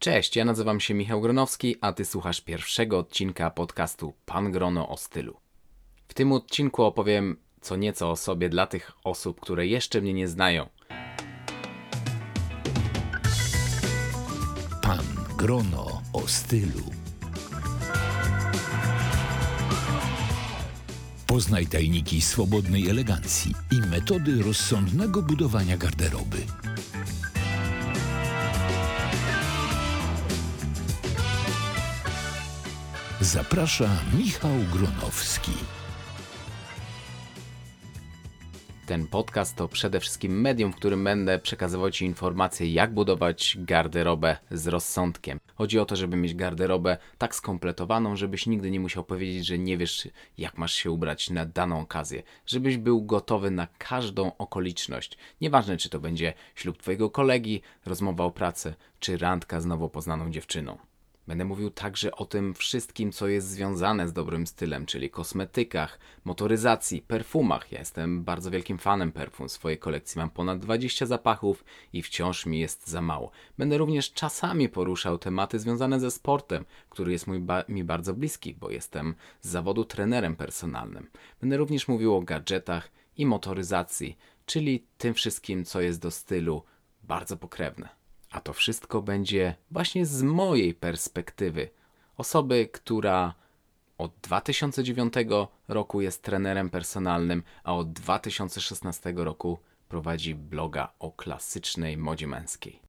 Cześć, ja nazywam się Michał Gronowski, a ty słuchasz pierwszego odcinka podcastu Pan Grono o stylu. W tym odcinku opowiem co nieco o sobie dla tych osób, które jeszcze mnie nie znają. Pan Grono o stylu. Poznaj tajniki swobodnej elegancji i metody rozsądnego budowania garderoby. Zaprasza Michał Gronowski. Ten podcast to przede wszystkim medium, w którym będę przekazywał Ci informacje, jak budować garderobę z rozsądkiem. Chodzi o to, żeby mieć garderobę tak skompletowaną, żebyś nigdy nie musiał powiedzieć, że nie wiesz, jak masz się ubrać na daną okazję. Żebyś był gotowy na każdą okoliczność. Nieważne, czy to będzie ślub Twojego kolegi, rozmowa o pracy, czy randka z nowo poznaną dziewczyną. Będę mówił także o tym wszystkim, co jest związane z dobrym stylem, czyli kosmetykach, motoryzacji, perfumach. Ja jestem bardzo wielkim fanem perfum. W swojej kolekcji mam ponad 20 zapachów i wciąż mi jest za mało. Będę również czasami poruszał tematy związane ze sportem, który jest ba mi bardzo bliski, bo jestem z zawodu trenerem personalnym. Będę również mówił o gadżetach i motoryzacji, czyli tym wszystkim, co jest do stylu bardzo pokrewne. A to wszystko będzie właśnie z mojej perspektywy. Osoby, która od 2009 roku jest trenerem personalnym, a od 2016 roku prowadzi bloga o klasycznej modzie męskiej.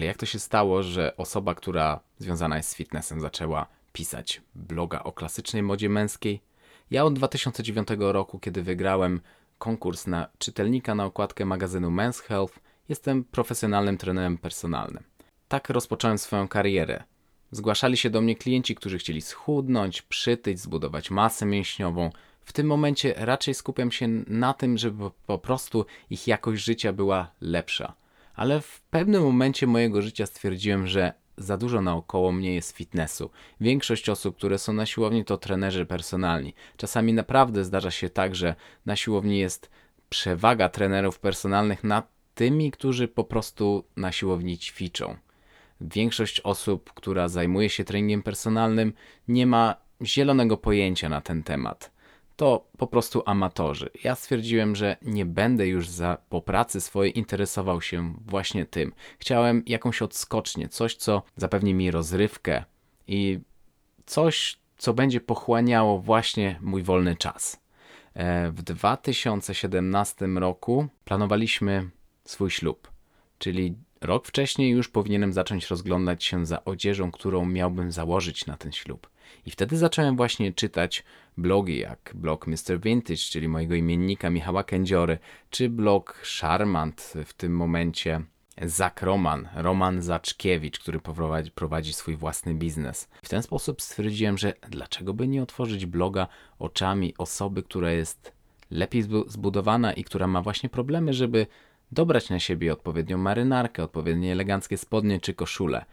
Ale jak to się stało, że osoba, która związana jest z fitnessem, zaczęła pisać bloga o klasycznej modzie męskiej? Ja od 2009 roku, kiedy wygrałem konkurs na czytelnika na okładkę magazynu Men's Health, jestem profesjonalnym trenerem personalnym. Tak rozpocząłem swoją karierę. Zgłaszali się do mnie klienci, którzy chcieli schudnąć, przytyć, zbudować masę mięśniową. W tym momencie raczej skupiam się na tym, żeby po prostu ich jakość życia była lepsza ale w pewnym momencie mojego życia stwierdziłem, że za dużo naokoło mnie jest fitnessu. Większość osób, które są na siłowni, to trenerzy personalni. Czasami naprawdę zdarza się tak, że na siłowni jest przewaga trenerów personalnych nad tymi, którzy po prostu na siłowni ćwiczą. Większość osób, która zajmuje się treningiem personalnym, nie ma zielonego pojęcia na ten temat to po prostu amatorzy. Ja stwierdziłem, że nie będę już za, po pracy swojej interesował się właśnie tym. Chciałem jakąś odskocznię, coś, co zapewni mi rozrywkę i coś, co będzie pochłaniało właśnie mój wolny czas. E, w 2017 roku planowaliśmy swój ślub, czyli rok wcześniej już powinienem zacząć rozglądać się za odzieżą, którą miałbym założyć na ten ślub. I wtedy zacząłem właśnie czytać blogi jak blog Mr. Vintage, czyli mojego imiennika Michała Kędziory, czy blog Charmant w tym momencie Zak Roman, Roman Zaczkiewicz, który prowadzi, prowadzi swój własny biznes. W ten sposób stwierdziłem, że dlaczego by nie otworzyć bloga oczami osoby, która jest lepiej zbudowana i która ma właśnie problemy, żeby dobrać na siebie odpowiednią marynarkę, odpowiednie eleganckie spodnie czy koszule.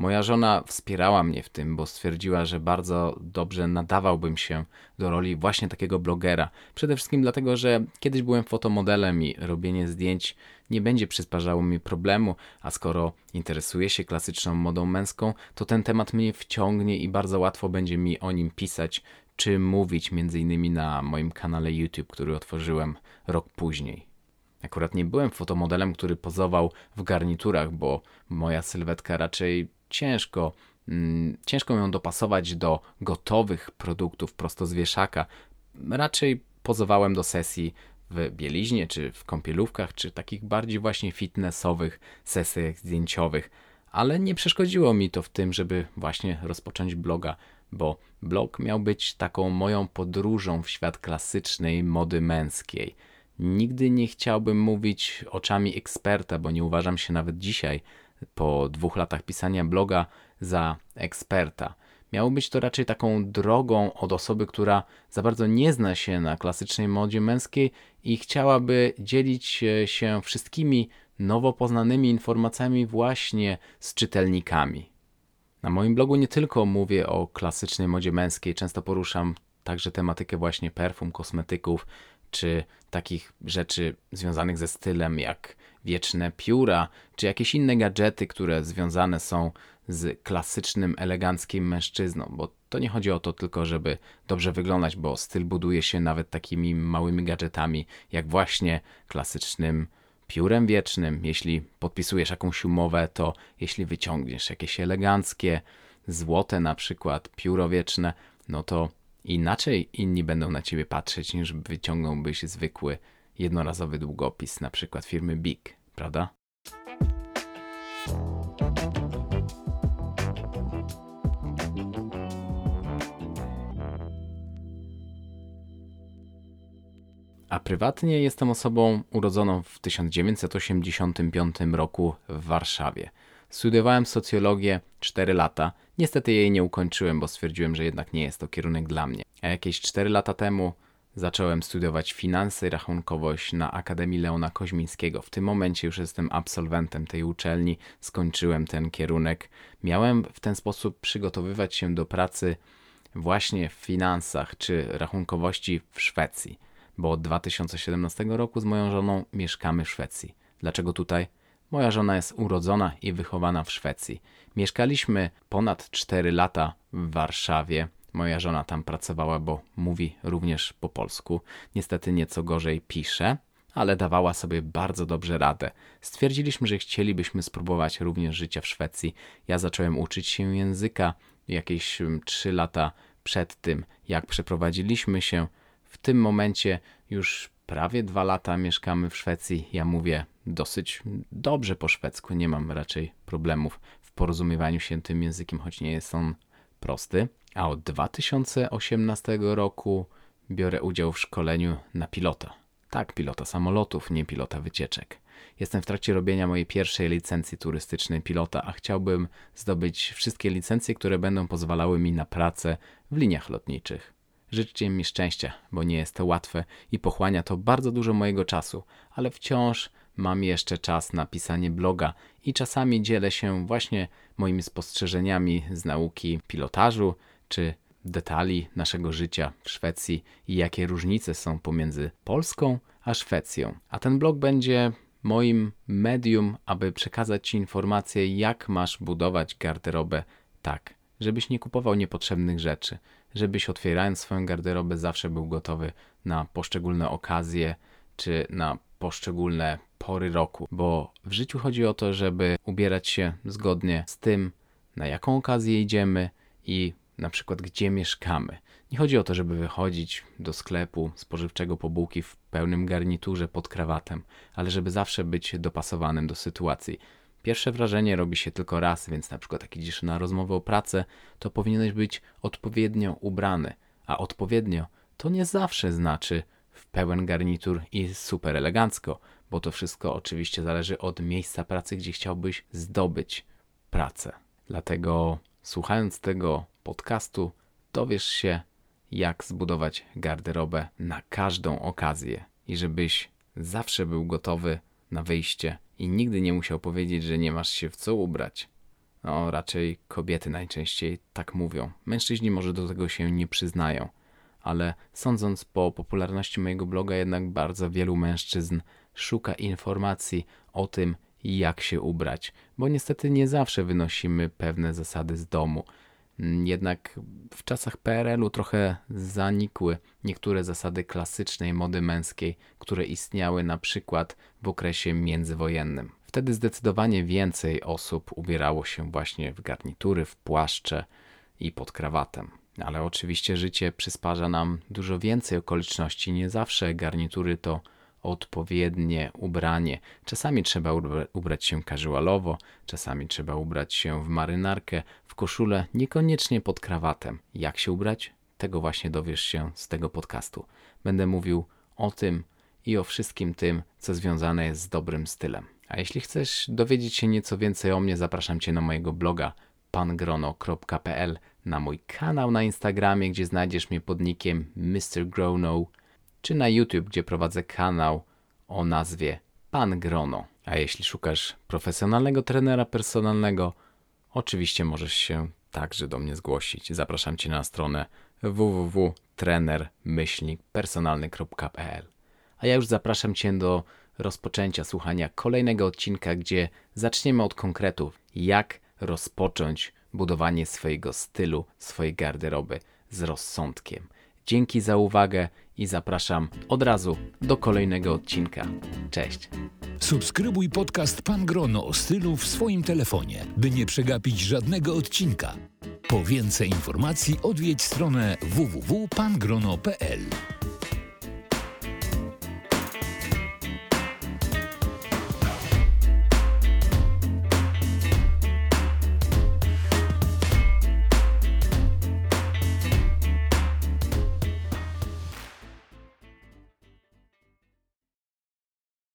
Moja żona wspierała mnie w tym, bo stwierdziła, że bardzo dobrze nadawałbym się do roli właśnie takiego blogera. Przede wszystkim dlatego, że kiedyś byłem fotomodelem i robienie zdjęć nie będzie przysparzało mi problemu, a skoro interesuję się klasyczną modą męską, to ten temat mnie wciągnie i bardzo łatwo będzie mi o nim pisać czy mówić, między innymi na moim kanale YouTube, który otworzyłem rok później. Akurat nie byłem fotomodelem, który pozował w garniturach, bo moja sylwetka raczej ciężko, mm, ciężko ją dopasować do gotowych produktów prosto z wieszaka. Raczej pozowałem do sesji w bieliźnie, czy w kąpielówkach, czy takich bardziej właśnie fitnessowych sesjach zdjęciowych, ale nie przeszkodziło mi to w tym, żeby właśnie rozpocząć bloga, bo blog miał być taką moją podróżą w świat klasycznej mody męskiej. Nigdy nie chciałbym mówić oczami eksperta, bo nie uważam się nawet dzisiaj po dwóch latach pisania bloga za eksperta. Miało być to raczej taką drogą od osoby, która za bardzo nie zna się na klasycznej modzie męskiej i chciałaby dzielić się wszystkimi nowo poznanymi informacjami właśnie z czytelnikami. Na moim blogu nie tylko mówię o klasycznej modzie męskiej, często poruszam także tematykę właśnie perfum, kosmetyków, czy takich rzeczy związanych ze stylem, jak wieczne pióra, czy jakieś inne gadżety, które związane są z klasycznym, eleganckim mężczyzną, bo to nie chodzi o to tylko, żeby dobrze wyglądać, bo styl buduje się nawet takimi małymi gadżetami, jak właśnie klasycznym piórem wiecznym. Jeśli podpisujesz jakąś umowę, to jeśli wyciągniesz jakieś eleganckie, złote na przykład pióro wieczne, no to inaczej inni będą na ciebie patrzeć, niż wyciągnąłbyś zwykły, jednorazowy długopis, na przykład firmy Big, prawda? A prywatnie jestem osobą urodzoną w 1985 roku w Warszawie. Studiowałem socjologię 4 lata. Niestety jej nie ukończyłem, bo stwierdziłem, że jednak nie jest to kierunek dla mnie. A jakieś 4 lata temu zacząłem studiować finanse i rachunkowość na Akademii Leona Koźmińskiego. W tym momencie już jestem absolwentem tej uczelni, skończyłem ten kierunek. Miałem w ten sposób przygotowywać się do pracy właśnie w finansach czy rachunkowości w Szwecji bo od 2017 roku z moją żoną mieszkamy w Szwecji. Dlaczego tutaj? Moja żona jest urodzona i wychowana w Szwecji. Mieszkaliśmy ponad 4 lata w Warszawie. Moja żona tam pracowała, bo mówi również po polsku. Niestety nieco gorzej pisze, ale dawała sobie bardzo dobrze radę. Stwierdziliśmy, że chcielibyśmy spróbować również życia w Szwecji. Ja zacząłem uczyć się języka jakieś 3 lata przed tym, jak przeprowadziliśmy się w tym momencie już prawie dwa lata mieszkamy w Szwecji. Ja mówię dosyć dobrze po szwedzku, nie mam raczej problemów w porozumiewaniu się tym językiem, choć nie jest on prosty. A od 2018 roku biorę udział w szkoleniu na pilota. Tak, pilota samolotów, nie pilota wycieczek. Jestem w trakcie robienia mojej pierwszej licencji turystycznej pilota, a chciałbym zdobyć wszystkie licencje, które będą pozwalały mi na pracę w liniach lotniczych. Życzcie mi szczęścia, bo nie jest to łatwe i pochłania to bardzo dużo mojego czasu, ale wciąż mam jeszcze czas na pisanie bloga i czasami dzielę się właśnie moimi spostrzeżeniami z nauki pilotażu czy detali naszego życia w Szwecji i jakie różnice są pomiędzy Polską a Szwecją. A ten blog będzie moim medium, aby przekazać Ci informacje, jak masz budować garderobę tak, żebyś nie kupował niepotrzebnych rzeczy, żebyś otwierając swoją garderobę zawsze był gotowy na poszczególne okazje czy na poszczególne pory roku, bo w życiu chodzi o to, żeby ubierać się zgodnie z tym, na jaką okazję idziemy i na przykład gdzie mieszkamy. Nie chodzi o to, żeby wychodzić do sklepu spożywczego po bułki w pełnym garniturze pod krawatem, ale żeby zawsze być dopasowanym do sytuacji. Pierwsze wrażenie robi się tylko raz, więc na przykład jak idziesz na rozmowę o pracę, to powinieneś być odpowiednio ubrany, a odpowiednio to nie zawsze znaczy w pełen garnitur i super elegancko, bo to wszystko oczywiście zależy od miejsca pracy, gdzie chciałbyś zdobyć pracę. Dlatego słuchając tego podcastu, dowiesz się, jak zbudować garderobę na każdą okazję i żebyś zawsze był gotowy na wyjście i nigdy nie musiał powiedzieć, że nie masz się w co ubrać. No, raczej kobiety najczęściej tak mówią. Mężczyźni może do tego się nie przyznają, ale sądząc po popularności mojego bloga, jednak bardzo wielu mężczyzn szuka informacji o tym, jak się ubrać, bo niestety nie zawsze wynosimy pewne zasady z domu. Mm, jednak w czasach PRL-u trochę zanikły niektóre zasady klasycznej mody męskiej, które istniały na przykład w okresie międzywojennym. Wtedy zdecydowanie więcej osób ubierało się właśnie w garnitury, w płaszcze i pod krawatem. Ale oczywiście życie przysparza nam dużo więcej okoliczności. Nie zawsze garnitury to odpowiednie ubranie. Czasami trzeba ubrać się casualowo, czasami trzeba ubrać się w marynarkę, w koszulę, niekoniecznie pod krawatem. Jak się ubrać? Tego właśnie dowiesz się z tego podcastu. Będę mówił o tym i o wszystkim tym, co związane jest z dobrym stylem. A jeśli chcesz dowiedzieć się nieco więcej o mnie, zapraszam Cię na mojego bloga pangrono.pl, na mój kanał na Instagramie, gdzie znajdziesz mnie pod nickiem Mr. Grono, czy na YouTube, gdzie prowadzę kanał o nazwie Pan Grono. A jeśli szukasz profesjonalnego trenera personalnego, Oczywiście możesz się także do mnie zgłosić. Zapraszam Cię na stronę www.trenermyślnikpersonalny.pl A ja już zapraszam Cię do rozpoczęcia słuchania kolejnego odcinka, gdzie zaczniemy od konkretów, jak rozpocząć budowanie swojego stylu, swojej garderoby z rozsądkiem. Dzięki za uwagę i zapraszam od razu do kolejnego odcinka. Cześć. Subskrybuj podcast Pan Grono o stylu w swoim telefonie, by nie przegapić żadnego odcinka. Po więcej informacji odwiedź stronę www.pangrono.pl.